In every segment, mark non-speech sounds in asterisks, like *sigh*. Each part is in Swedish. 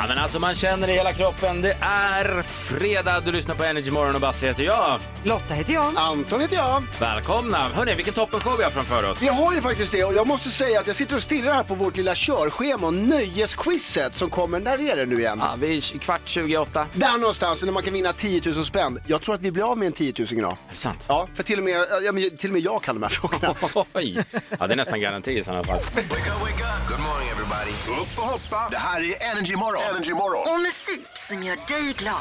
Ja, men alltså man känner det i hela kroppen. Det är fredag. Du lyssnar på Energy Morgon och Basse heter jag. Lotta heter jag. Anton heter jag. Välkomna. Hörni, vilken toppenshow vi har framför oss. Vi har ju faktiskt det och jag måste säga att jag sitter och stirrar här på vårt lilla körschema och nöjesquizet som kommer, när är det nu igen? Ja, vi är kvart 28. Där någonstans när man kan vinna 10 000 spänn. Jag tror att vi blir av med en 10 000 idag. Är det sant? Ja, för till och med, ja, men till och med jag kan de här frågorna. *laughs* Oj. Ja, det är nästan garanti i sådana fall. Wake up, wake up. Good morning everybody. Upp och hoppa. Det här är Energy Morgon. Energy Morgon. Och musik som gör dig glad.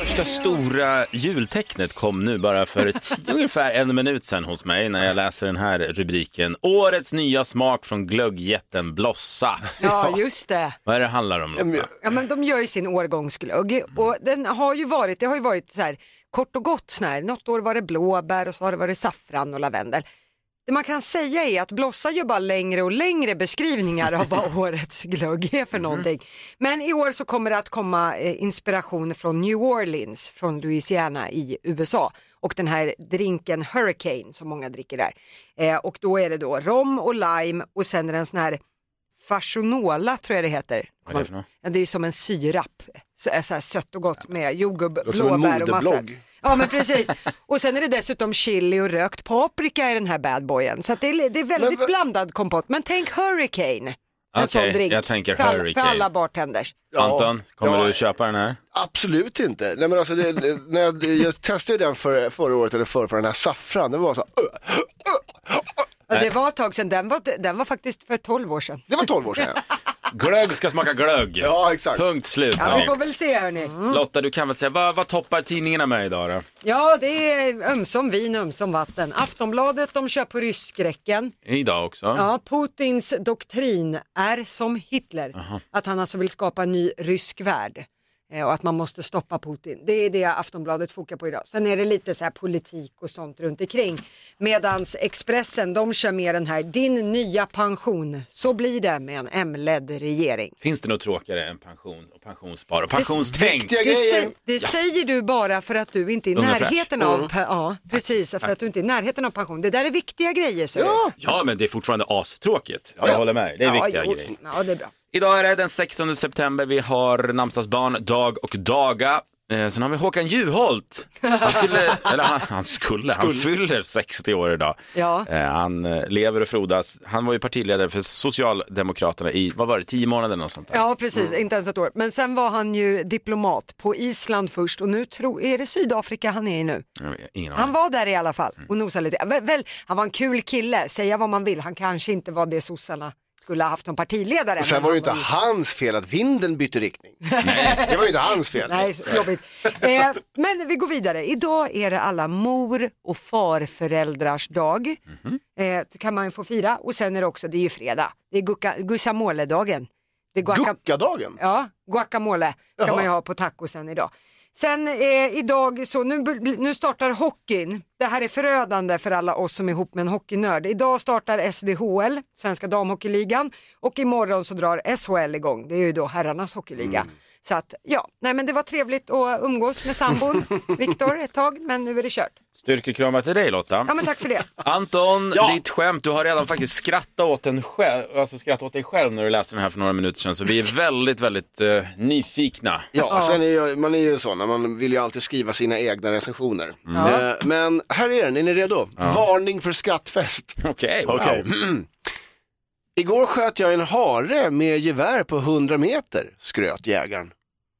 Första stora jultecknet kom nu bara för *laughs* ungefär en minut sedan hos mig när jag läser den här rubriken. Årets nya smak från glöggjätten Blossa. Ja, just det. Vad är det handlar om Lotta? Ja, men de gör ju sin årgångsglögg och den har ju varit, det har ju varit så här kort och gott sån här. Något år var det blåbär och så har det varit saffran och lavendel. Det man kan säga är att Blossa gör bara längre och längre beskrivningar av vad *laughs* årets glögg är för någonting. Men i år så kommer det att komma eh, inspiration från New Orleans, från Louisiana i USA och den här drinken Hurricane som många dricker där. Eh, och då är det då rom och lime och sen är det en sån här fashonola tror jag det heter. Vad är det för något? Ja, det är som en syrap, så, så här sött och gott med jordgubb, blåbär och massor. modeblogg. Ja men precis. Och sen är det dessutom chili och rökt paprika i den här badboyen. Så att det, är, det är väldigt Men blandad kompott. Men tänk Hurricane. En Okej, sån drink. jag tänker för alla, Hurricane. För alla bartenders. Ja, Anton, kommer ja, du köpa den här? Absolut inte. Nej, men alltså, det, när jag, jag testade ju den för, förra året, eller förra, för den här saffran, det var så uh, Ja, det var ett tag sedan. Den var, den var faktiskt för 12 år sedan. det var 12 år sedan. *laughs* Glögg ska smaka glögg. Ja, exakt. Punkt slut. Ja, vi hörni. får väl se hörni. Lotta, du kan väl säga, vad, vad toppar tidningarna med idag då? Ja, det är ömsom vin, ömsom vatten. Aftonbladet, de kör på rysskräcken. Idag också? Ja, Putins doktrin är som Hitler, att han alltså vill skapa en ny rysk värld och att man måste stoppa Putin. Det är det Aftonbladet fokar på idag. Sen är det lite så här politik och sånt runt omkring. Medans Expressen, de kör mer den här, din nya pension, så blir det med en M-ledd regering. Finns det något tråkigare än pension och pensionsspar och pensionstänk? Det, sä- det säger du bara för att du inte är i närheten av, pe- ja precis, för att du inte är i närheten av pension. Det där är viktiga grejer säger Ja, Ja, men det är fortfarande astråkigt. ja. Jag håller med. Det är du. viktiga jo, grejer. Ja, det är bra. Idag är det den 16 september. Vi har namnsdagsbarn Dag och Daga. Eh, sen har vi Håkan Juholt. Han skulle, *laughs* eller han, han skulle, han fyller 60 år idag. Ja. Eh, han eh, lever och frodas. Han var ju partiledare för Socialdemokraterna i, vad var det, 10 månader eller sånt där. Ja precis, inte ens ett år. Men sen var han ju diplomat på Island först och nu tror, är det Sydafrika han är i nu? Ingen Han var där i alla fall och nosade lite. Väl, väl, han var en kul kille, säga vad man vill. Han kanske inte var det sossarna skulle ha haft som partiledare. Och sen var det han inte hans fel att vinden bytte riktning. Det var ju inte hans fel. Nej, så jobbigt. Eh, men vi går vidare. Idag är det alla mor och farföräldrars dag. Mhm. Eh, det kan man ju få fira. Och sen är det också, det är ju fredag, det är guacamole-dagen. Det är guaca- Guckadagen. Ja, guacamole ska Jaha. man ju ha på tacosen idag. Sen eh, idag så, nu, nu startar hockeyn. Det här är förödande för alla oss som är ihop med en hockeynörd. Idag startar SDHL, Svenska Damhockeyligan och imorgon så drar SHL igång. Det är ju då herrarnas hockeyliga. Mm. Så att ja, nej men det var trevligt att umgås med sambon *laughs* Viktor ett tag, men nu är det kört. Styrkekramar till dig Lotta. Ja men tack för det. *laughs* Anton, Ja. ditt skämt, du har redan faktiskt skrattat åt, en själv, alltså skrattat åt dig själv när du läste den här för några minuter sedan. Så vi är *laughs* väldigt, väldigt eh, nyfikna. Ja, sen är ju, man är ju sån, man vill ju alltid skriva sina egna recensioner. Ja. Eh, Men här är den, är ni redo? Varning för skrattfest. Okej, wow. Okej. Igår sköt jag en hare med gevär på 100 meter, skröt jägaren.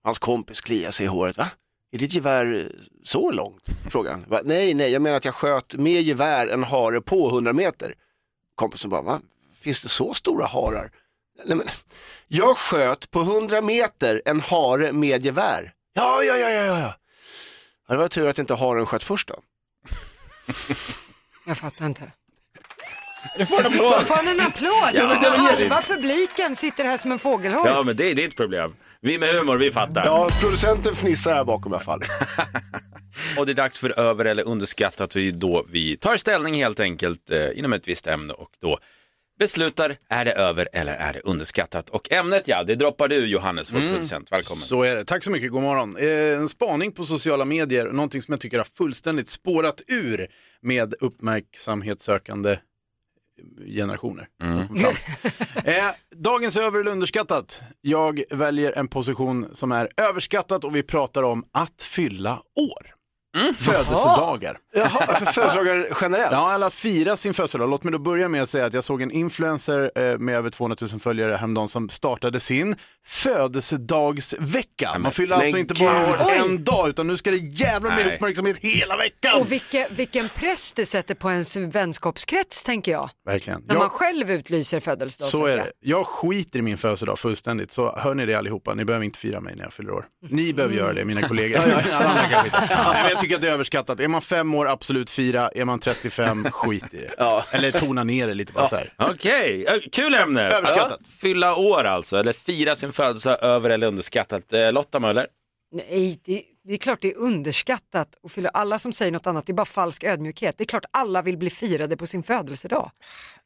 Hans kompis kliade sig i håret. Va? Är ditt gevär eh, så långt? Frågade han. Va? Nej, nej, jag menar att jag sköt med gevär en hare på 100 meter. Kompisen bara, va? Finns det så stora harar? Nej, men, jag sköt på 100 meter en hare med gevär. Ja, ja, ja, ja. ja. Ja, Det var tur att inte haren sköt först då. Jag fattar inte. Du får en applåd. Får han en applåd? Ja, men det var Halva publiken sitter här som en fågelholk. Ja, men det är ditt problem. Vi med humor, vi fattar. Ja, producenten fnissar här bakom i alla fall. *laughs* Och det är dags för över eller underskattat. Vi då vi tar ställning helt enkelt eh, inom ett visst ämne och då beslutar, är det över eller är det underskattat? Och ämnet ja, det droppar du Johannes, vår producent. Välkommen. Så är det. Tack så mycket, god morgon. Eh, en spaning på sociala medier, någonting som jag tycker har fullständigt spårat ur med uppmärksamhetssökande generationer. Fram. *laughs* eh, dagens över eller underskattat. Jag väljer en position som är överskattat och vi pratar om att fylla år. Födelsedagar. Jaha, alltså födelsedagar generellt? Ja, alla firar sin födelsedag. Låt mig då börja med att säga att jag såg en influencer eh, med över 200 000 följare häromdagen som startade sin födelsedagsvecka. Man fyller men alltså inte bara år en dag, utan nu ska det jävla med Nej. uppmärksamhet hela veckan. Och vilken, vilken press det sätter på ens vänskapskrets tänker jag. Verkligen. När man Jag, själv utlyser födelsedagsvecka. så är det. Jag skiter i min födelsedag fullständigt, så hör ni det allihopa, ni behöver inte fira mig när jag fyller år. Ni behöver göra det, mina kollegor. *laughs* Jag tycker att det är överskattat. Är man fem år, absolut fira. Är man 35, *laughs* skit i det. Ja. Eller tona ner det lite bara så här. Okej, Ö, kul ämne. Överskattat. Ja, Fylla år alltså, eller fira sin födelsedag över eller underskattat. Eh, Lotta Möller? Nej, det, det är klart det är underskattat och fylla alla som säger något annat, det är bara falsk ödmjukhet. Det är klart alla vill bli firade på sin födelsedag.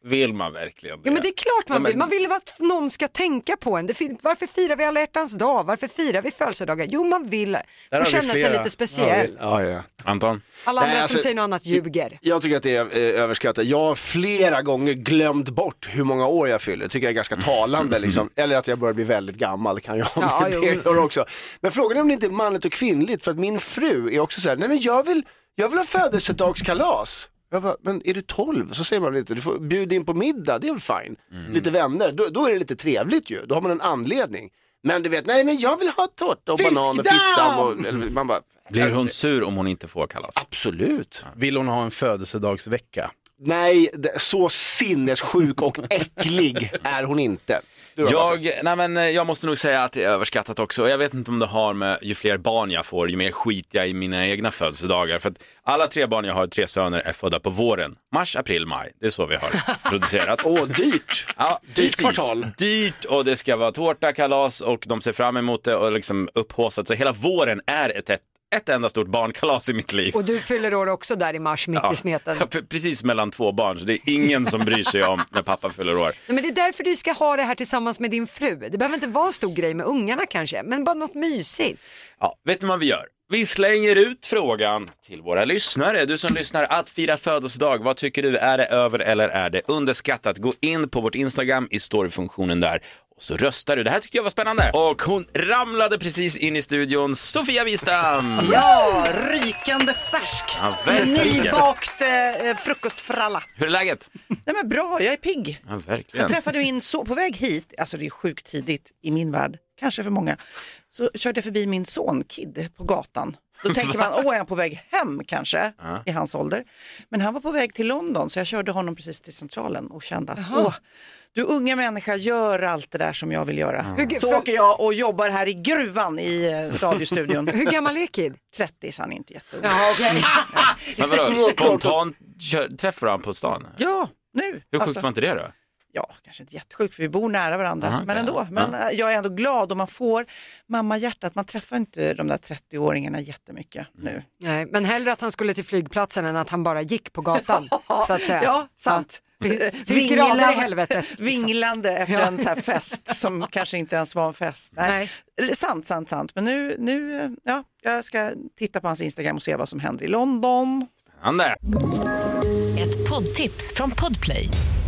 Vill man verkligen det? Ja men det är klart man Ja, men- vill, man vill att någon ska tänka på en. Det fin- varför firar vi alla hjärtans dag? Varför firar vi födelsedagar? Jo man vill få vi känna sig lite speciell. Ja, ja. Anton? Alla Nej, andra alltså- som säger något annat ljuger. Jag tycker att det är eh, överskattat. Jag har flera gånger glömt bort hur många år jag fyller. tycker jag är ganska talande *laughs* liksom. Eller att jag börjar bli väldigt gammal kan jag Ja, *laughs* det också. Men frågan är om det inte är manligt och kvinnligt för att min fru är också så här, nej men jag vill, jag vill ha födelsedagskalas. Jag bara, men är du 12? Så säger man väl inte, du får bjuda in på middag, det är väl fine. Lite vänner, då, då är det lite trevligt ju, då har man en anledning. Men du vet, nej men jag vill ha tårta och banan och Fiskdamm! fiskdamm och, eller, man bara, Blir hon sur om hon inte får kalas? absolut. Vill hon ha en födelsedagsvecka? Nej, så sinnessjuk och äcklig är hon inte. Du då, Basse? Jag, nej men, eh, jag måste nog säga att det är överskattat också. Jag vet inte om det har med ju fler barn jag får, ju mer skit jag i mina egna födelsedagar. För att alla tre barn jag har, tre söner, är födda på våren. Mars, april, maj. Det är så vi har *laughs* producerat. Åh, dyrt. Ja, Dyrt kvartal. Dyrt och det ska vara tårta, kalas och de ser fram emot det och liksom upphaussat. Så hela våren är ett, ett, enda stort barnkalas i mitt liv. Och du fyller år också där i mars mitt i smeten. Ja, precis mellan två barn, så det är ingen som bryr sig om när pappa fyller år. Nej, men det är därför du ska ha det här tillsammans med din fru. Det behöver inte vara en stor grej med ungarna kanske, men bara något mysigt. Ja, vet du vad vi gör? Vi slänger ut frågan till våra lyssnare. Du som lyssnar, att fira födelsedag, vad tycker du? Är det över eller är det underskattat? Gå in på vårt Instagram i storyfunktionen där så röstar du. Det här tyckte jag var spännande. Och hon ramlade precis in i studion, Sofia Wistam. Ja, rykande färsk. Ja, Som nybakt eh, frukostfralla. Hur är läget? Nej men bra, jag är pigg. Ja, verkligen. Jag träffade min son på väg hit, alltså det är sjukt tidigt i min värld, kanske för många, så körde jag förbi min son Kid på gatan. Då tänker man, *laughs* åh är han på väg hem kanske, i hans ålder. Men han var på väg till London så jag körde honom precis till centralen och kände att, åh, du unga människa gör allt det där som jag vill göra. Hur- Så för- åker jag och jobbar här i gruvan i eh, radiostudion. Hur gammal är Kid? 30 så han är inte jätteung. Ja, okej. Men vadå, *laughs* spontant träffar honom på stan? Ja, nu. Hur sjukt Alltså, var inte det då? Ja, kanske inte jättesjukt för vi bor nära varandra, Aha, men ändå. Men eh, jag är ändå glad och man får mamma-hjärtat. Man träffar inte de där 30-åringarna jättemycket nu. Nej, men hellre att han skulle till flygplatsen än att han bara gick på gatan. *laughs* så att säga. Ja, sant. Ja. Finns grader i helvetet. liksom. Vinglande efter Ja. en så här fest *laughs* som kanske inte ens var en fest. Nej. Sant, sant, sant. Men nu, nu, eh, ja, jag ska titta på hans Instagram och se vad som händer i London. Där. Ett poddtips från Podplay.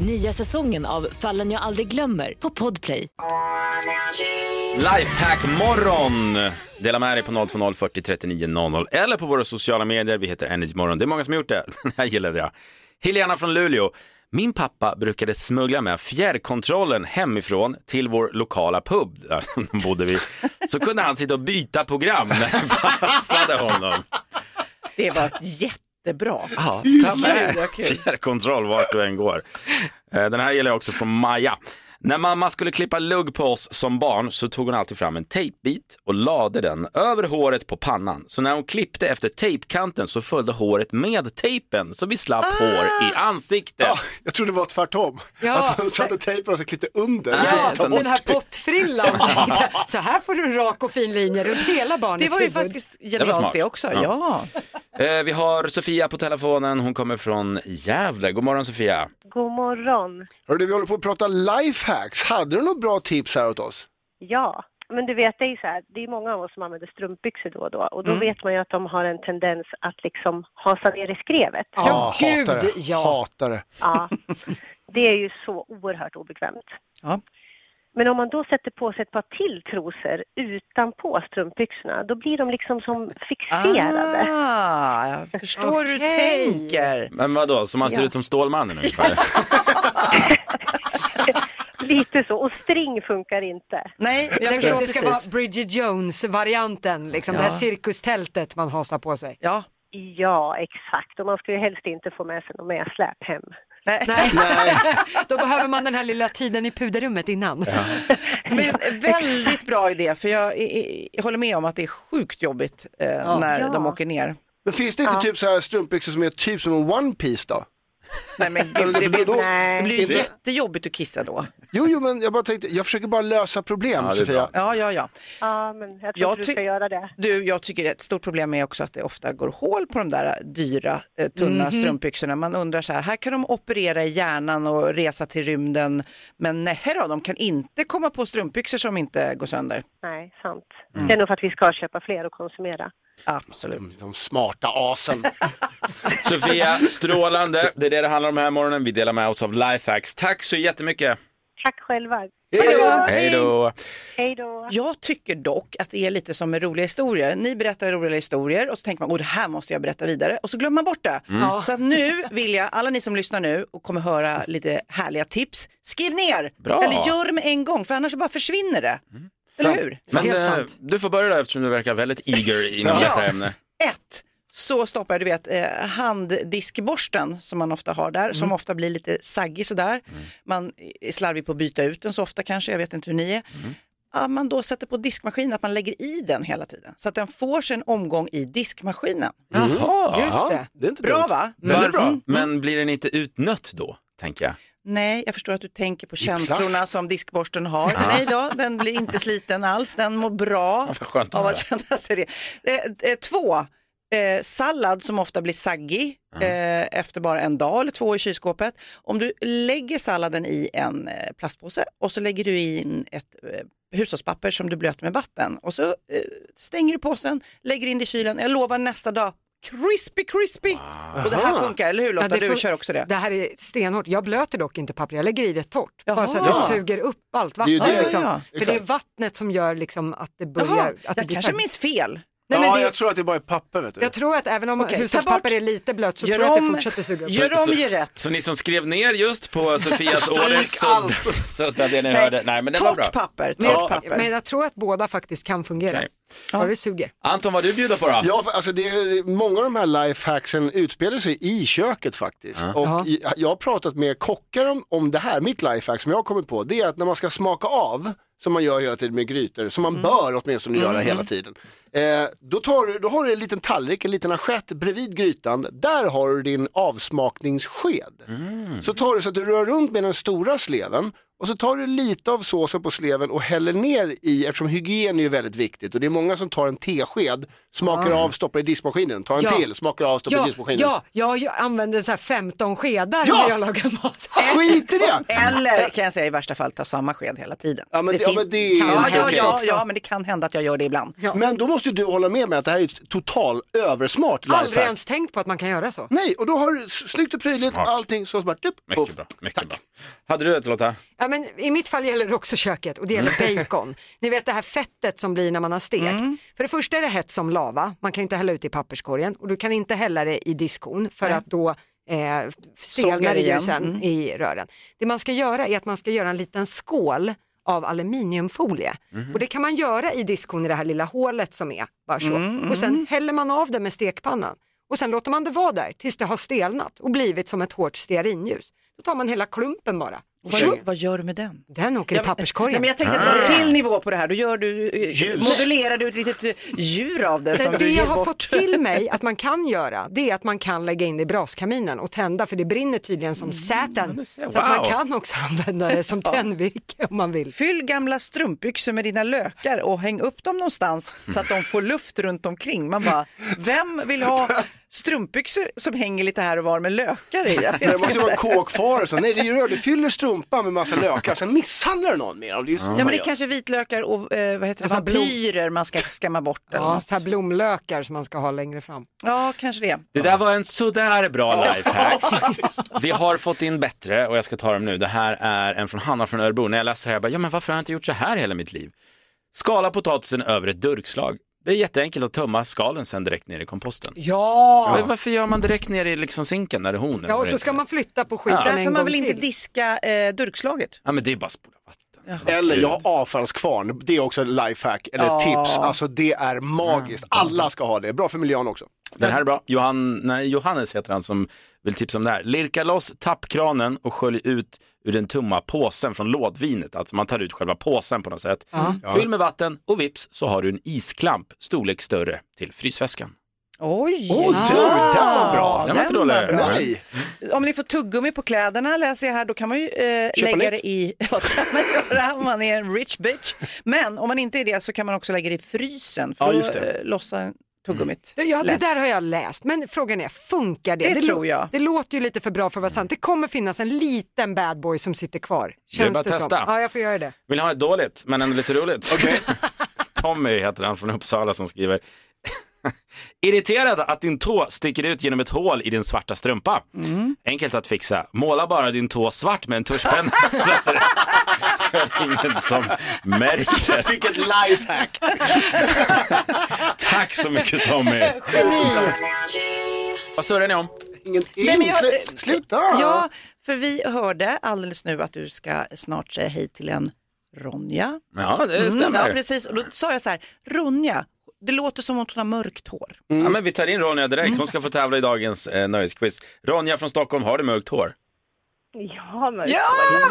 Nya säsongen av Fallen jag aldrig glömmer på Podplay. Lifehack morgon. Dela med dig på 020 40 39 00 eller på våra sociala medier. Vi heter Energy Morgon. Det är många som har gjort det. *laughs* Den här gillade jag. Helena från Luleå. Min pappa brukade smuggla med fjärrkontrollen hemifrån till vår lokala pub där *laughs* de bodde vi. Så kunde han sitta och byta program när det passade honom. Det var jättebra. Ja, ta med *laughs* fjärrkontroll vart du än går. Eh, Den här gäller också från Maja. När mamma skulle klippa lugg på oss som barn så tog hon alltid fram en tejpbit och lade den över håret på pannan. Så när hon klippte efter tejpkanten så följde håret med tejpen så vi slapp hår i ansiktet. Ja, jag trodde det var tvärtom. Ja. Att de satte tejpen och så klippte under. Ja, och så bort den här pottfrillan. *laughs* Så här får du en rak och fin linje runt hela barnets Det var ju huvud. faktiskt genialt smart. det också. Ja. Ja. Eh, vi har Sofia på telefonen, hon kommer från Gävle. God morgon Sofia. God morgon. Hörru, vi håller på att prata lifehacks. Hade du några bra tips här åt oss? Ja, men du vet det är ju så här, det är många av oss som använder strumpbyxor då och då och då Mm. vet man ju att de har en tendens att liksom hasa ner i skrevet. Ja, gud, hatar det. ja. Hatar det. Ja, det är ju så oerhört obekvämt. Ja. Men om man då sätter på sig ett par till trosor utanpå strumpbyxorna, då blir de liksom som fixerade. Ah, jag förstår hur du tänker. Men vadå, så man ser Ja. ut som Stålmannen ungefär? *laughs* *laughs* Lite så, och string funkar inte. Nej, jag förstår tror att det ska vara. Bridget Jones-varianten, liksom det här cirkustältet man hasar på sig. Ja. Ja, exakt. Och man ska ju helst inte få med sig något mer släp hem. Nej. Nej. *laughs* Då behöver man den här lilla tiden i puderrummet innan. Men väldigt bra idé, för jag, jag, jag håller med om att det är sjukt jobbigt eh, när Ja. de åker ner. Men finns det inte Ja. typ så här strumpbyxor som är typ som en one piece då? Nej, men gud, det, *laughs* blir, Då- det blir ju Det- jättejobbigt att kissa då. Jo, jo, men jag bara tänkte, jag försöker bara lösa problem, Ja, Sofia. Ja, ja, ja. Ja, men jag tror Jag du ska göra det. Du, jag tycker ett stort problem är också att det ofta går hål på de där dyra, eh, tunna strumpbyxorna. Man undrar så här, här kan de operera i hjärnan och resa till rymden, men nej då, de kan inte komma på strumpbyxor som inte går sönder. Nej, sant. Mm. Det är nog för att vi ska köpa fler och konsumera. Absolut. De smarta asen. *laughs* Sofia, strålande. Det är det det handlar om här morgonen. Vi delar med oss av lifehacks. Tack så jättemycket. Tack själva. Hej då. Hej då. Jag tycker dock att det är lite som med roliga historier. Ni berättar roliga historier och så tänker man, åh det här måste jag berätta vidare och så glömmer man bort det. Så att nu vill jag, alla ni som lyssnar nu och kommer höra lite härliga tips, skriv ner! Bra. Eller gör det med en gång för annars så bara försvinner det. Eller hur? Men Helt eh, sant. du får börja där eftersom du verkar väldigt eager inom Ja. detta ämne. Ett, så stoppar jag, du vet, eh, handdiskborsten som man ofta har där, som ofta blir lite saggig sådär. Man är slarvig på att byta ut den så ofta kanske, jag vet inte hur ni är. Ja, man då sätter på diskmaskinen, att man lägger i den hela tiden. Så att den får sig en omgång i diskmaskinen. Jaha. Just det. Det är inte Bra dumt. va? Varför? Men blir den inte utnött då, tänker jag? Nej, jag förstår att du tänker på plast. känslorna som diskborsten har. Nej då, den blir inte sliten alls. Den mår bra Ja, av att känna sig det. Eh, eh, två, eh, sallad som ofta blir saggig eh, efter bara en dag eller två i kylskåpet. Om du lägger salladen i en eh, plastpåse och så lägger du in ett eh, hushållspapper som du blöter med vatten och så stänger du påsen, lägger in det i kylen. Jag lovar nästa dag, crispy crispy. Och det här funkar, eller hur Lotta? Ja, det du kör också det. Det här är stenhårt. Jag blöter dock inte papper, jag lägger i det torrt. Bara Jaha. så att det Ja. suger upp allt Det är vatten. det. Liksom. Ja, För det är vattnet som gör liksom att det börjar... Jaha, att det jag blir kanske här- minns fel. Nej, ja, det, jag tror att det bara är papper. Vet du. jag tror att även om ta hushållspapper bort. är lite blött så Gör tror jag att det fortsätter suga upp. Gör Så- om, gör rätt. Så ni som skrev ner just på *laughs* Sofias ordet så, allt. så att *laughs* det ni hörde, nej men det var bra. Papper, torrt Ja. papper. Men jag tror att båda faktiskt kan fungera. Okej. Bara det suger. Anton, vad du bjuder på då? Ja, för, alltså det är, många av de här lifehacksen utspelar sig i köket faktiskt. Och Jaha. i- jag har pratat med kockar om, om det här, mitt lifehack som jag har kommit på, det är att när man ska smaka av, som man gör hela tiden med grytor, som man bör åtminstone göra hela tiden. Eh, då, tar du, då har du en liten tallrik, en liten assiett bredvid grytan, där har du din avsmakningssked. Så tar du så att du rör runt med den stora sleven och så tar du lite av såsen på sleven och häller ner i, eftersom hygien är ju väldigt viktigt och det är många som tar en tesked, smakar av, stoppar i diskmaskinen, tar en Ja. till, smakar av, stoppar i Ja, diskmaskinen. ja, ja, jag använder så här 15 skedar Ja! när jag lagar mat. Skit i det! Eller kan jag säga i värsta fall ta samma sked hela tiden. Ja, men det- ja, fin- men det är ja, ja, ja, ja, men det kan hända att jag gör det ibland. Men då måste ju du hålla med mig att det här är ett total översmart Aldrig lifehack. ens tänkt på att man kan göra så. Nej, och då har du snyggt och prydligt, Smart. allting så bara, typ, Mycket puff. bra, mycket bra. Hade du ett Lotta? Ja, men I mitt fall gäller det också köket och det gäller *laughs* bacon. Ni vet det här fettet som blir när man har stekt. För det första är det hett som lava, man kan ju inte hälla ut i papperskorgen och du kan inte hälla det i diskon för att då eh, stelnar det ju igen. sen Mm. i rören. Det man ska göra är att man ska göra en liten skål av aluminiumfolie. Och det kan man göra i diskon i det här lilla hålet som är bara så. Och sen häller man av det med stekpannan. Och sen låter man det vara där tills det har stelnat och blivit som ett hårt stearinljus. Då tar man hela klumpen bara Vad, vad gör du med den? Den åker i papperskorgen. Ja, men jag tänkte att det var en till nivå på det här. Då gör du, eh, modellerar du ett litet eh, djur av det som Det, du ger jag har bort. fått till mig att man kan göra, det är att man kan lägga in det i braskaminen och tända för det brinner tydligen som säten. Så att man Wow. kan också använda det som tändvirke om man vill. Fyll gamla strumpbyxor med dina lökar och häng upp dem någonstans så att de får luft runt omkring. Man bara, vem vill ha strumpbyxor som hänger lite här och var med lökar i? *laughs* Det måste ju vara en kåkfara. Så, nej, det gör du. fyller strumpan med massa lökar, sen misshandlar du någon med dem. Det är Ja, men det är kanske vitlökar och eh, vad heter det, Alltså vampyrer man ska skamma bort. Ja, så här blomlökar som man ska ha längre fram. ja, kanske det. Det där var en sådär bra lifehack. *laughs* Vi har fått in bättre och jag ska ta dem nu. Det här är en från Hanna från Örebro. När jag läste det här, jag bara, ja men varför har jag inte gjort så här hela mitt liv? Skala potatisen över ett durkslag. Det är jätteenkelt att tömma skalen sen direkt ner i komposten. Ja! Varför gör man direkt ner i liksom sinken när det är hon? Ja, och så ska man flytta på skiten Ja. en Därför gång man vill inte till. diska eh, durkslaget. Ja men det är bara att spola vatten. Eller jag har avfallskvarn, det är också ett lifehack eller Ja. tips. Alltså det är magiskt. Alla ska ha det, bra för miljön också. Den här är bra. Johan, nej, Johannes heter han som vill tipsa om det här. Lirka loss tappkranen och skölj ut ur den tumma påsen från lådvinet. Alltså man tar ut själva påsen på något sätt. Fyll med vatten och vips så har du en isklamp storlek större till frysväskan. Oj! Åh du, den var bra. Den var inte dålig. Nej. Om ni får tuggummi på kläderna läser jag här, då kan man ju eh, lägga nytt. det i, *laughs* ja det kan man göra om man är en rich bitch. Men om man inte är det så kan man också lägga det i frysen för Ja, det. eh, lossa tuggummit. Det- Ja, det där har jag läst, men frågan är, funkar det? Det lå- tror jag. Det låter ju lite för bra för att vara sant. Det kommer finnas en liten bad boy som sitter kvar. Känns bara det testa. som. Ja, jag får göra det. Vill ni ha ett dåligt men ändå lite roligt? *laughs* Tommy heter han från Uppsala som skriver *laughs* Irriterad att din tå sticker ut genom ett hål i din svarta strumpa. Enkelt att fixa. Måla bara din tå svart med en tuschpenna *laughs* så är det, så är det ingen som märker. Vilket lifehack. *laughs* Tack så mycket Tommy. Vad surrar ni om? Ingenting. Nej, men jag- Slu- Sluta. Ja, för vi hörde alldeles nu att du ska snart säga hej till en Ronja. Ja, det Mm, stämmer. ja, precis. Och då sa jag så här, Ronja, det låter som att hon har mörkt hår. Ja, men vi tar in Ronja direkt. Hon ska få tävla i dagens eh, nöjesquiz. Ronja från Stockholm, har du mörkt hår? Ja, men Ja,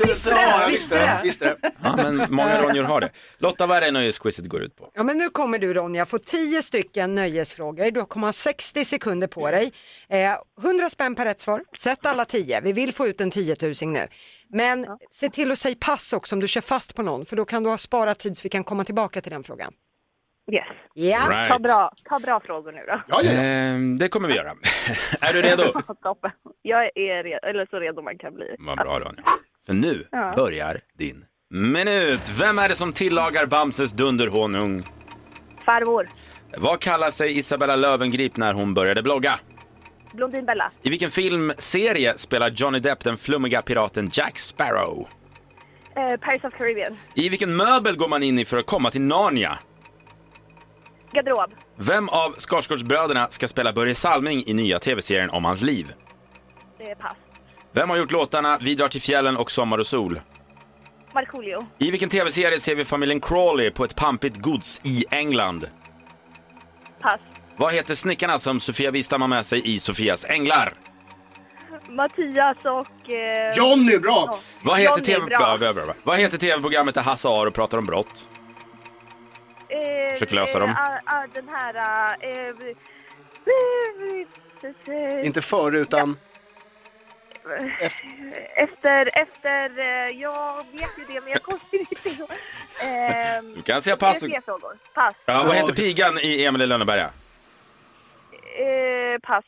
visst Ja, det, visst det. Ja, men många Ronjor har det. Lotta, vad är det nöjesquizet går ut på? Ja, men nu kommer du Ronja få 10 stycken nöjesfrågor. Du kommer ha 60 sekunder på dig. Eh, 100 spänn per rätt svar. Sätt alla 10. Vi vill få ut en 10 000 nu. Men se till att säga pass också om du kör fast på någon för då kan du ha sparat tid så vi kan komma tillbaka till den frågan. Yes. Ja, Right. Ta bra, ta bra frågor nu då. Ja, ja, ja. Ehm, det kommer vi göra. *laughs* är du redo? *laughs* Toppen. Jag är redo, eller så redo man kan bli. Vad bra Ronja. För nu Ja. börjar din minut. Vem är det som tillagar Bamses dunderhonung? Farmor, Vad kallar sig Isabella Löwengrip när hon började blogga? Blondinbella, I vilken filmserie spelar Johnny Depp den flummiga piraten Jack Sparrow? eh, Paris of Caribbean, I vilken möbel går man in i för att komma till Narnia? Garderob, Vem av Skarsgårdsbröderna ska spela Börje Salming i nya tv-serien om hans liv? eh, pass. Vem har gjort låtarna Vi drar till fjällen och Sommar och sol? Markoolio, I vilken tv-serie ser vi familjen Crawley på ett pampigt gods i England? pass. Vad heter snickarna som Sofia Wistam har med sig i Sofias änglar? Mattias och... Eh, Johnny, bra. Vad heter, Johnny, TV... bra. bra, bra, bra. Vad heter tv-programmet där Hasse Aro pratar om brott? Eh, Försöker lösa dem. Eh, ah, ah, den här... Eh, eh, Inte före utan efter, efter... Eh, jag vet ju det, men jag kommer inte ihåg. Eh, Du kan säga pass. Pass. Ja, vad heter pigan i Emil i Lönneberga? Eh, pass.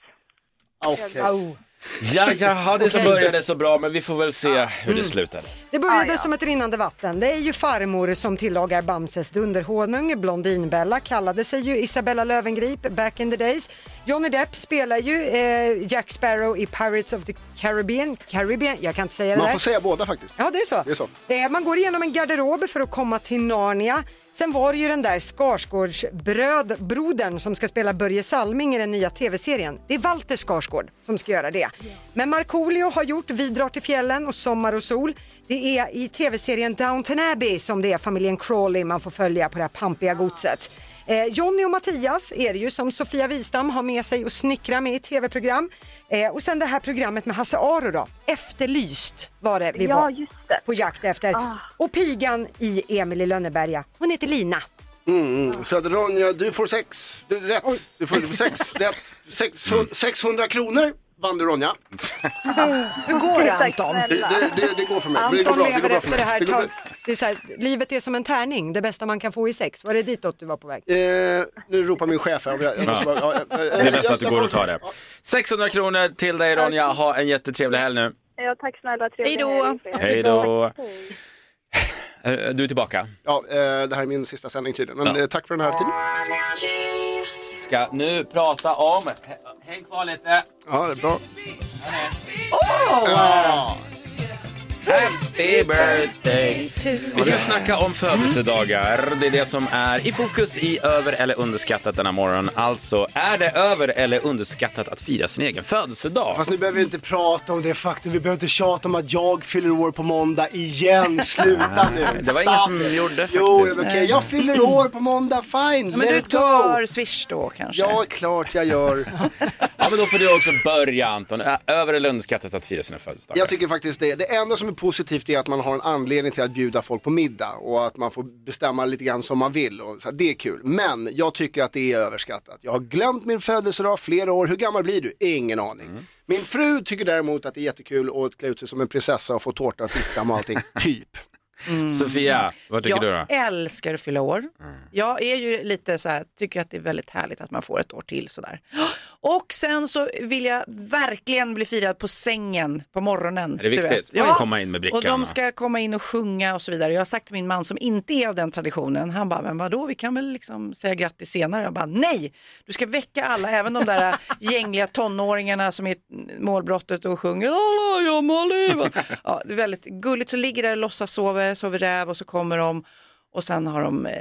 Okej. Ja, jaha, det så Okej. började så bra, men vi får väl se hur det slutade. Det började Ah, ja. som ett rinnande vatten. Det är ju farmor som tillagar Bamses dunderhonung. Blondinbella kallade sig ju Isabella Löwengrip back in the days. Johnny Depp spelar ju eh, Jack Sparrow i Pirates of the Caribbean. Caribbean, jag kan inte säga det Man där. får säga båda faktiskt. Ja, det är så. Det är så. Eh, man går igenom en garderob för att komma till Narnia. Sen var det ju den där Skarsgårdsbrodern som ska spela Börje Salming i den nya tv-serien. Det är Walter Skarsgård som ska göra det. Men Markoolio har gjort Vi drar till fjällen och Sommar och sol. Det är i tv-serien Downton Abbey som det är familjen Crawley man får följa på det här pampiga godset. Eh, Jonny och Mattias är det ju som Sofia Wistam har med sig och snickrar med i tv-program. Eh, och sen det här programmet med Hasse Aro då, Efterlyst var det vi Ja, var just det. på jakt efter. Och pigan i Emil i Lönneberga, hon heter Lina. Mm, mm. Så att Ronja, du får sex, du, rätt. Du får, *laughs* sex, rätt. Sex, 600 kronor vann du Ronja. Hur går det Anton? Det, det, det, det går för mig. det går Anton bra, det lever går bra för efter mig. det här, Det är så här, livet är som en tärning, det bästa man kan få i sex. Var det ditåt du var på väg? Eh, nu ropar min chef här. jag- jag måste bara- ja, ja, Det är bäst jag- att du går och tar det. 600 kronor till dig Ronja, ha en jättetrevlig helg nu. Ja, tack snälla. Trevlig Hej då. helg. Hej då. Eh, Du är tillbaka. Ja, eh, det här är min sista sändning tydligen. Men Ja. eh, tack för den här tiden. Ska nu prata om, häng kvar lite. Ja, det är bra. Ja. Happy birthday! Vi ska snacka om födelsedagar. Det är det som är i fokus i över eller underskattat denna morgon. Alltså, är det över eller underskattat att fira sin egen födelsedag? Fast nu behöver vi inte prata om det faktum. Vi behöver inte tjata om att jag fyller år på måndag igen. Sluta nu. Det var ingen som gjorde faktiskt. Jo, men okej. Jag fyller år på måndag. Fine, Men let du it go. tar Swish då kanske? Ja, klart jag gör. *laughs* Ja, men då får du också börja Anton. Är Över eller underskattat att fira sina födelsedagar? Jag tycker faktiskt det. Det enda som är positivt är att man har en anledning till att bjuda folk på middag och att man får bestämma lite grann som man vill. Och så, det är kul. Men jag tycker att det är överskattat. Jag har glömt min födelsedag flera år. Hur gammal blir du? Ingen aning. Mm. Min fru tycker däremot att det är jättekul att klä ut sig som en prinsessa och få tårta, fiskdamm och allting. *laughs* typ. Sofia, vad tycker jag du då? älskar att fylla år. Jag är ju lite så här, tycker att det är väldigt härligt att man får ett år till sådär. Och sen så vill jag verkligen bli firad på sängen på morgonen. Är det viktigt? Att komma in med Och brickan? de ska komma in och sjunga och så vidare. Jag har sagt till min man som inte är av den traditionen, han bara, men vadå, vi kan väl liksom säga grattis senare. Jag bara, nej, du ska väcka alla, även de där *laughs* gängliga tonåringarna som är målbrottet och sjunger, alla jag må leva. Ja, det är väldigt gulligt, så ligger där och låtsas sover räv och så kommer de och sen har de eh,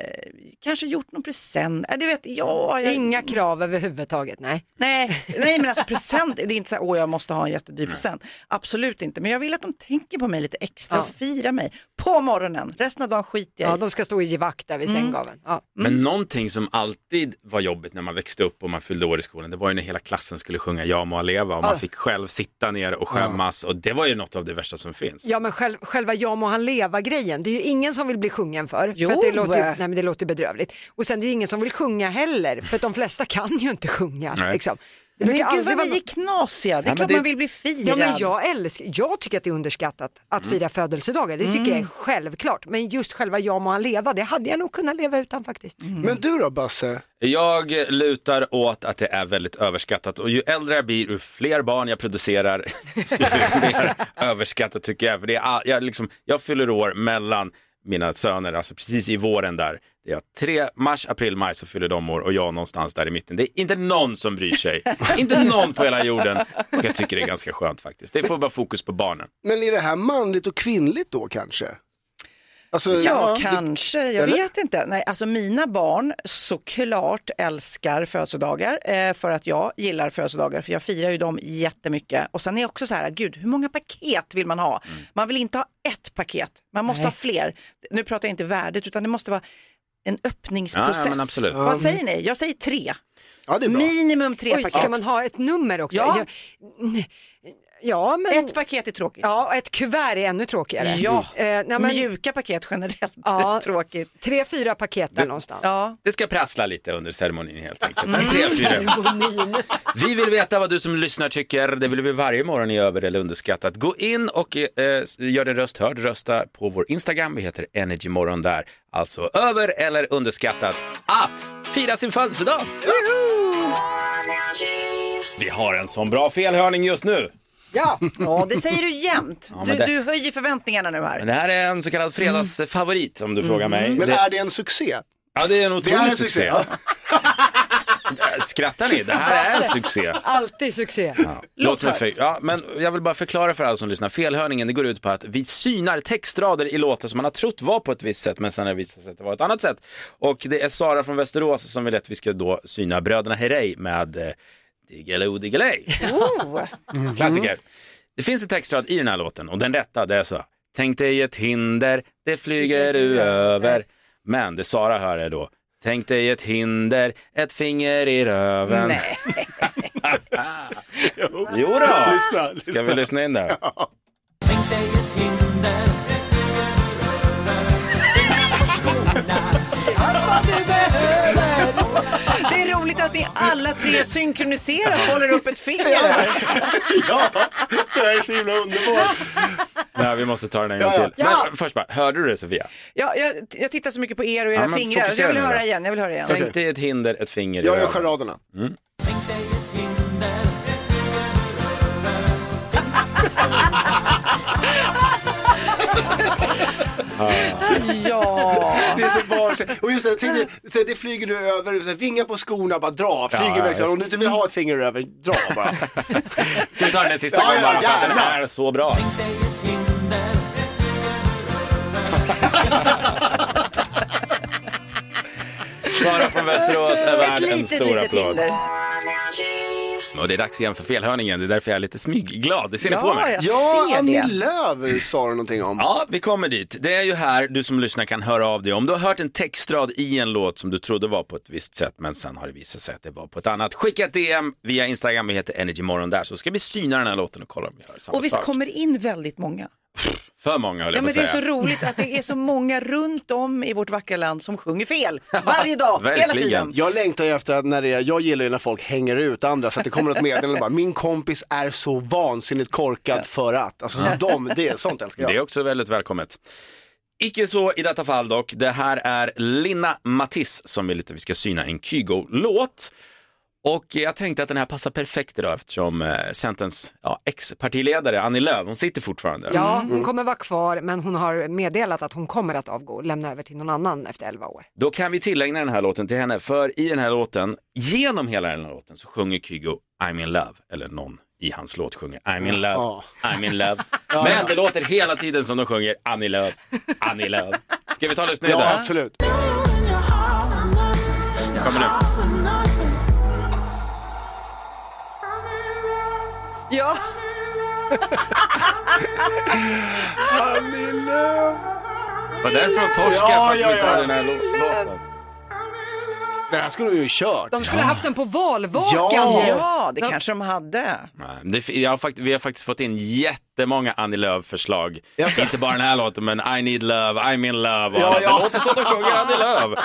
kanske gjort någon present. Äh, det vet jag. jag... Inga krav överhuvudtaget, nej. Nej, *laughs* nej men alltså present, det är inte så här, åh jag måste ha en jättedyr present. Absolut inte, men jag vill att de tänker på mig lite extra Ja. och firar mig på morgonen. Resten av dagen skiter jag Ja, i. de ska stå i givakt där vid Mm. sänggaveln. Ja. Men någonting som alltid var jobbigt när man växte upp och man fyllde år i skolan, det var ju när hela klassen skulle sjunga Ja må leva och man Ja. fick själv sitta ner och skämmas och det var ju något av det värsta som finns. Ja men själv, själva jag må han leva grejen, det är ju ingen som vill bli sjungen för. Jo. för att det, låter, ju- nej, men det låter bedrövligt. Och sen det är ju ingen som vill sjunga heller, för att de flesta kan ju inte sjunga. Liksom. Det Men gud vad vi är knasiga, det är Ja, klart det- man vill bli firad. Ja, men jag, älskar, jag tycker att det är underskattat att Mm. fira födelsedagar, det tycker jag är självklart. Men just själva jag må han leva, det hade jag nog kunnat leva utan faktiskt. Men du då Basse? Jag lutar åt att det är väldigt överskattat och ju äldre jag blir, ju fler barn jag producerar, *laughs* ju mer överskattat tycker jag. För det är, jag, liksom, jag fyller år mellan mina söner, alltså precis i våren där. Det är tre, mars, april, maj så fyller de år och jag någonstans där i mitten. Det är inte någon som bryr sig, *laughs* inte någon på hela jorden. Och jag tycker det är ganska skönt faktiskt. Det får bara fokus på barnen. Men är det här manligt och kvinnligt då kanske? Alltså, Ja, kanske. Jag Eller? vet inte. Nej, alltså mina barn såklart älskar födelsedagar eh, för att jag gillar födelsedagar för jag firar ju dem jättemycket. Och sen är jag också så här, gud hur många paket vill man ha? Man vill inte ha ett paket, man måste Nej. ha fler. Nu pratar jag inte värdet utan det måste vara en öppningsprocess. Ja, ja, men absolut. Vad säger ni? Jag säger tre. Ja, det är bra. Minimum tre Oj, paket. ska man ha ett nummer också? Ja. Ja men... Ett paket är tråkigt. Ja, ett kuvert är ännu tråkigare. Ja. Eh, nej, men, Mjuka paket generellt Ja. är tråkigt. tre, fyra paket där någonstans. Ja. Det ska prassla lite under ceremonin helt enkelt. Tre, fyra. Vi vill veta vad du som lyssnar tycker. Det vill vi varje morgon i över eller underskattat. Gå in och eh, gör din röst hörd. Rösta på vår Instagram. Vi heter Energymorgon där. Alltså över eller underskattat att fira sin födelsedag. Vi har en sån bra felhörning just nu. Ja. ja, det säger du jämt. Ja, du, det- du höjer förväntningarna nu här. Men det här är en så kallad fredagsfavorit om du frågar mig. Men Det, är det en succé? ja, det är en otrolig är en succé. succé. Ja. *laughs* Skrattar ni? Det här är en succé. Alltid succé. Låt mig för, ja, men jag vill bara förklara för alla som lyssnar. Felhörningen det går ut på att vi synar textrader i låtar som man har trott var på ett visst sätt men sen har det visat sig att det var ett annat sätt. Och det är Sara från Västerås som vill att vi ska då syna Bröderna Herrey med eh, Diggiloo Diggiley. Oh. *laughs* Klassiker. Det finns en textrad i den här låten och den rätta det är så. Tänk dig ett hinder, det flyger du över. Men det Sara hör är då Tänk dig ett hinder, ett finger i röven. Nej. *laughs* Jo då. Lyssna, lyssna. Ska vi lyssna in där? Det roligt att ni alla tre synkroniserat håller upp ett finger. *laughs* Ja, det här är så himla underbart. Nej, vi måste ta den en gång Ja, ja. till. Men först bara, hörde du det Sofia? Ja, jag, jag tittar så mycket på er och era Ja, fingrar. Jag vill höra igen. Jag vill höra igen. Tänk dig ett hinder, ett finger i Jag gör charaderna. Ja. Det är så barnsligt. Och just det, tänkte, så det flyger du över, så här, vinga på skorna, bara dra, flyger Ja, just. Om du inte vill ha ett finger över, dra bara. *laughs* Ska vi ta den sista Ja, gången ja, bara för att den är så bra? *laughs* Sara från Västerås är värd en stor litet applåd. hinder. Och det är dags igen för felhörningen, det är därför jag är lite smygglad. Det ser ni på mig. jag Ja, Annie. Lööf sa du någonting om. Ja, vi kommer dit. Det är ju här du som lyssnar kan höra av dig. Om du har hört en textrad i en låt som du trodde var på ett visst sätt, men sen har det visat sig att det var på ett annat. Skicka ett DM via Instagram, vi heter Energymorgon där, så ska vi syna den här låten och kolla om vi gör samma Och visst sak. kommer det in väldigt många. För många höll Ja, jag på men det är så roligt att det är så många runt om i vårt vackra land som sjunger fel. *laughs* Varje dag, hela verkligen. tiden. Jag längtar ju efter att när det är, jag gillar ju när folk hänger ut andra så att det kommer något meddelande bara, min kompis är så vansinnigt korkad för att. Alltså så de, det, sånt älskar jag. Det är också väldigt välkommet. Icke så i detta fall dock. Det här är Linna Matisse som vill att vi ska syna en Kygo-låt. Och jag tänkte att den här passar perfekt idag eftersom eh, Centerns ja, ex-partiledare Annie Lööf, hon sitter fortfarande. Ja, hon kommer vara kvar men hon har meddelat att hon kommer att avgå och lämna över till någon annan efter 11 år. Då kan vi tillägna den här låten till henne, för i den här låten, genom hela den här låten så sjunger Kygo I'm in love, eller någon i hans låt sjunger I'm in love, Ja. I'm in love. *laughs* Men det låter hela tiden som de sjunger Annie Lööf, Annie Lööf. Ska vi ta och lyssna Ja, absolut. Kommer nu. Ja, Var därför de torskade Ja, för att de ja, inte ja. hade den här lå- låten. Det här skulle de ju kört. De skulle haft den på valvakan Ja. ju. ja det kanske de hade. Nej, det, jag har fakt- vi har faktiskt fått in jättemånga Annie Lööf-förslag. Jaså? *laughs* Inte bara den här låten, men I need love, I'm in love. Och Ja, annat. ja. Det låter som de sjunger Annie Lööf.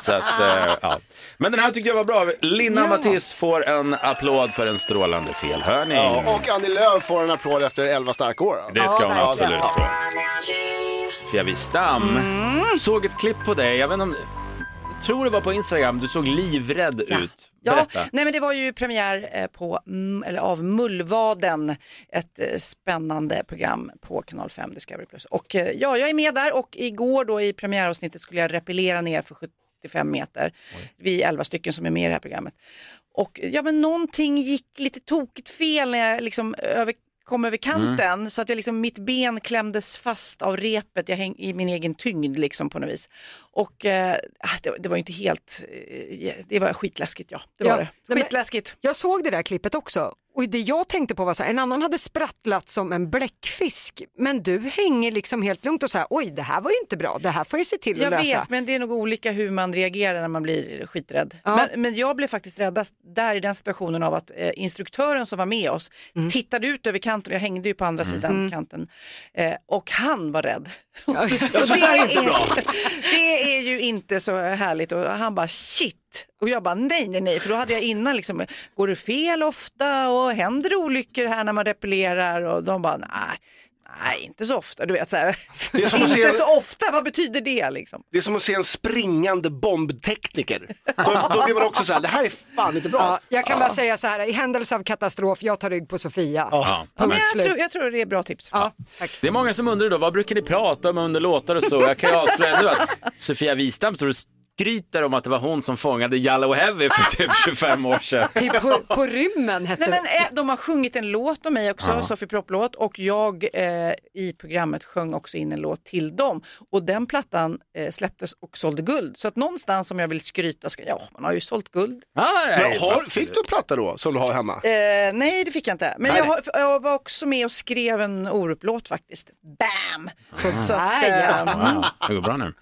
Så att, eh, ja. Men den här tyckte jag var bra. Linna Ja. Matisse får en applåd för en strålande felhörning. Ja, och Annie Lööf får en applåd efter 11 starka år. Det ska hon Ja, absolut ja. få. Fia Wistam, såg ett klipp på dig. Jag vet inte om, tror det var på Instagram. Du såg livrädd ut. Ja, Berätta. nej men det var ju premiär eh, på, eller av Mullvaden, ett eh, spännande program på kanal 5 Discovery+. Och eh, ja, jag är med där och igår då i premiäravsnittet skulle jag repellera ner för 75 meter. Vi är 11 stycken som är med i det här programmet. Och ja, men någonting gick lite tokigt fel när jag liksom över kom över kanten så att jag liksom, mitt ben klämdes fast av repet jag häng, i min egen tyngd liksom på något vis. Och eh, det, det var ju inte helt, eh, det var skitläskigt ja. Det var Ja, det. nej, men- Skitläskigt. Jag såg det där klippet också och det jag tänkte på var så här, en annan hade sprattlat som en bläckfisk men du hänger liksom helt lugnt och så här, oj det här var ju inte bra, det här får jag se till att Jag lösa. vet, men det är nog olika hur man reagerar när man blir skiträdd. Ja. Men, men jag blev faktiskt räddast där i den situationen av att eh, instruktören som var med oss Mm. tittade ut över kanten, jag hängde ju på andra sidan kanten, eh, och han var rädd. *laughs* Så det, är inte bra. *laughs* det är ju inte så härligt och han bara shit. Och jag bara nej, nej, nej, för då hade jag innan liksom, går det fel ofta och händer det olyckor här när man repellerar och de bara nej. Nej, inte så ofta. Du vet så här. Det är som att se- inte så ofta, vad betyder det liksom? Det är som att se en springande bombtekniker. Då, *laughs* då blir man också så här, det här är fan inte bra. Ja, jag kan bara säga så här, i händelse av katastrof, jag tar rygg på Sofia. Ja. Men jag, tror, jag tror det är bra tips. Ja, tack. Det är många som undrar då, vad brukar ni prata om under låtar och så? Jag kan ju avslöja nu att Sofia Wistam står och skryter om att det var hon som fångade Yellow Heavy för typ *laughs* 25 år sedan. På, på rymmen hette Nej, men, eh, de har sjungit en låt om mig också, Sofie Propp-låt och jag eh, i programmet sjöng också in en låt till dem och den plattan eh, släpptes och sålde guld. Så att någonstans om jag vill skryta, ska, ja man har ju sålt guld. Ah, nej, har, fick du en platta då som du har hemma? Eh, nej det fick jag inte, men Nej. jag, har, jag var också med och skrev en Orup-låt faktiskt. Bam! Så, så att, eh, ja. Wow, det går bra nu.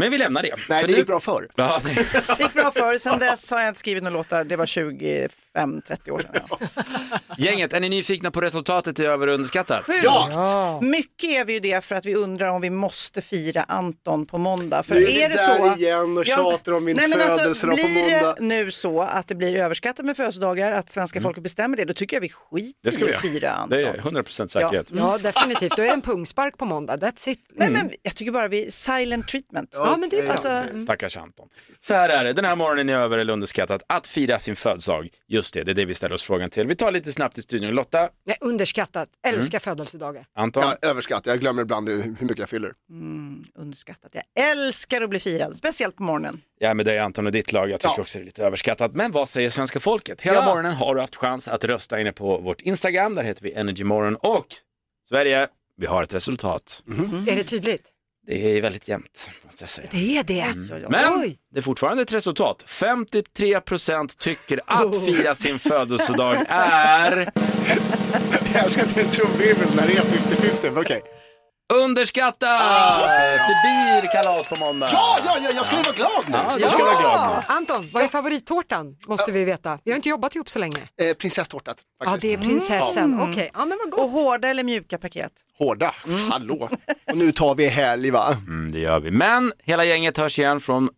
Men vi lämnar det. Nej, För det nu- gick bra förr. Ja, det... *laughs* Det gick bra förr, sen dess har jag inte skrivit några låtar, det var 25-30 år sedan. Ja. *laughs* Gänget, är ni nyfikna på resultatet i över och underskattat? Ja! Mycket är vi ju det för att vi undrar om vi måste fira Anton på måndag. För Nu är är det där så, igen och tjatar om min nej, men alltså, på blir måndag. det nu så att det blir överskattat med födelsedagar, att svenska folket bestämmer det, då tycker jag vi skiter Det ska i vi att göra. fira Anton. Det är 100% säkerhet. Ja, definitivt. Då är det en pungspark på måndag. That's it. Nej, men jag tycker bara vi, silent treatment. Ja, men det är bra. Alltså, Stackars Anton. Så här är det, den här morgonen är över eller underskattat. Att fira sin födelsedag, just det, det är det vi ställer oss frågan till. Vi tar lite snabbt i studion. Lotta, Nej, underskattat. Älskar födelsedagar. Anton, Ja, överskattat. Jag glömmer ibland hur mycket jag fyller. underskattat. Jag älskar att bli firad, speciellt på morgonen. är med dig Anton och ditt lag. Jag tycker Ja. också det är lite överskattat. Men vad säger svenska folket? Hela morgonen har du haft chans att rösta inne på vårt Instagram. Där heter vi Energymorgon och Sverige, vi har ett resultat. Är det tydligt? Det är väldigt jämnt, måste jag säga. Det är det. Men Oj. det är fortfarande ett resultat. 53% tycker att fira sin *laughs* födelsedag är Jag älskar att det är en trumvirvel när det är 50-50. men Okej. Underskattat! Det blir kalas på måndag. Ja, ja, ja, jag ska ju vara glad nu. Ja, du ska vara glad nu. Anton, vad är favorittårtan? Måste vi veta. Vi har inte jobbat ihop så länge. Eh, prinsesstårtat, Ja, det är prinsessan. Okej, ja men vad Och gott. hårda eller mjuka paket? Hårda, hallå. Och nu tar vi helg va? Mm, det gör vi. Men hela gänget hörs igen från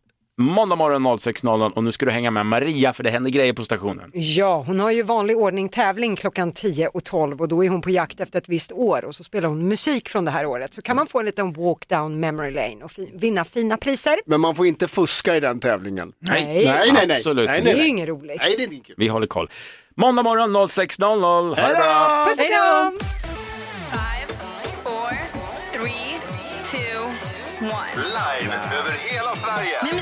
måndag morgon 06.00 och nu ska du hänga med Maria för det händer grejer på stationen. Ja, hon har ju vanlig ordning tävling klockan 10 och 12 och då är hon på jakt efter ett visst år och så spelar hon musik från det här året. Så kan man få en liten walk down memory lane och fi- vinna fina priser. Men man får inte fuska i den tävlingen. Nej, nej, nej, nej. absolut. Nej, det nej, är ju nej. inget roligt. Nej, det är inte kul. Vi håller koll. Måndag morgon 06.00. Ha det bra! Puss och kram! Live